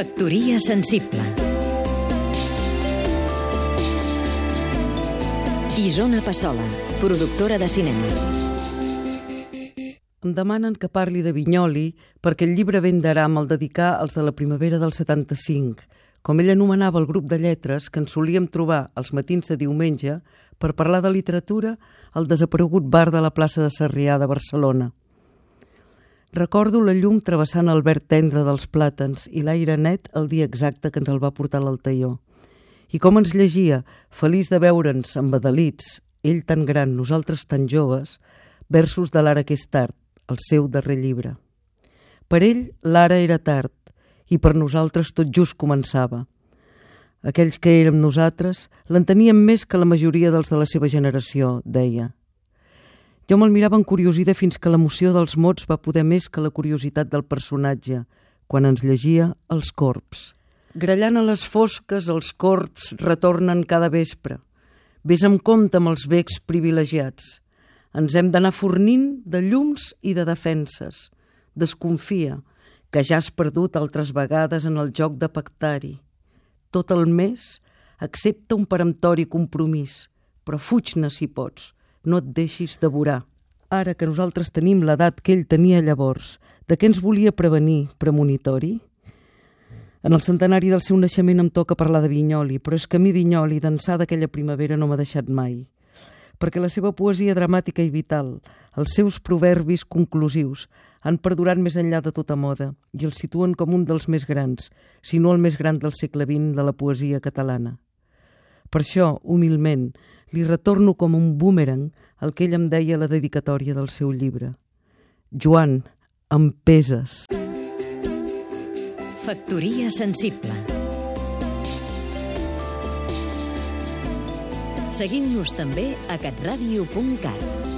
Factoria sensible Isona Passola, productora de cinema Em demanen que parli de Vinyoli perquè el llibre ben d'aram el dedicar als de la primavera del 75, com ell anomenava el grup de lletres que ens solíem trobar els matins de diumenge per parlar de literatura al desaparegut bar de la plaça de Sarrià de Barcelona. Recordo la llum travessant el verd tendre dels plàtans i l'aire net el dia exacte que ens el va portar l'Altaió. I com ens llegia, feliç de veure'ns embadalits, ell tan gran, nosaltres tan joves, versos de l'ara que és tard, el seu darrer llibre. Per ell, l'ara era tard, i per nosaltres tot just començava. Aquells que érem nosaltres l'enteníem més que la majoria dels de la seva generació, deia. Jo me'l mirava encuriosida fins que l'emoció dels mots va poder més que la curiositat del personatge, quan ens llegia els corps. Grallant a les fosques, els corps retornen cada vespre. Ves amb compte amb els becs privilegiats. Ens hem d'anar fornint de llums i de defenses. Desconfia, que ja has perdut altres vegades en el joc de pactari. Tot el mes accepta un peremptori compromís, però fuig-ne si pots, no et deixis devorar. Ara que nosaltres tenim l'edat que ell tenia llavors, de què ens volia prevenir, premonitori? En el centenari del seu naixement em toca parlar de Vinyoli, però és que a mi Vinyoli, d'ençà d'aquella primavera, no m'ha deixat mai. Perquè la seva poesia dramàtica i vital, els seus proverbis conclusius, han perdurat més enllà de tota moda i el situen com un dels més grans, si no el més gran del segle XX de la poesia catalana. Per això, humilment, li retorno com un boomerang el que ell em deia a la dedicatòria del seu llibre. Joan, em peses. Factoria sensible Seguim-nos també a catradio.cat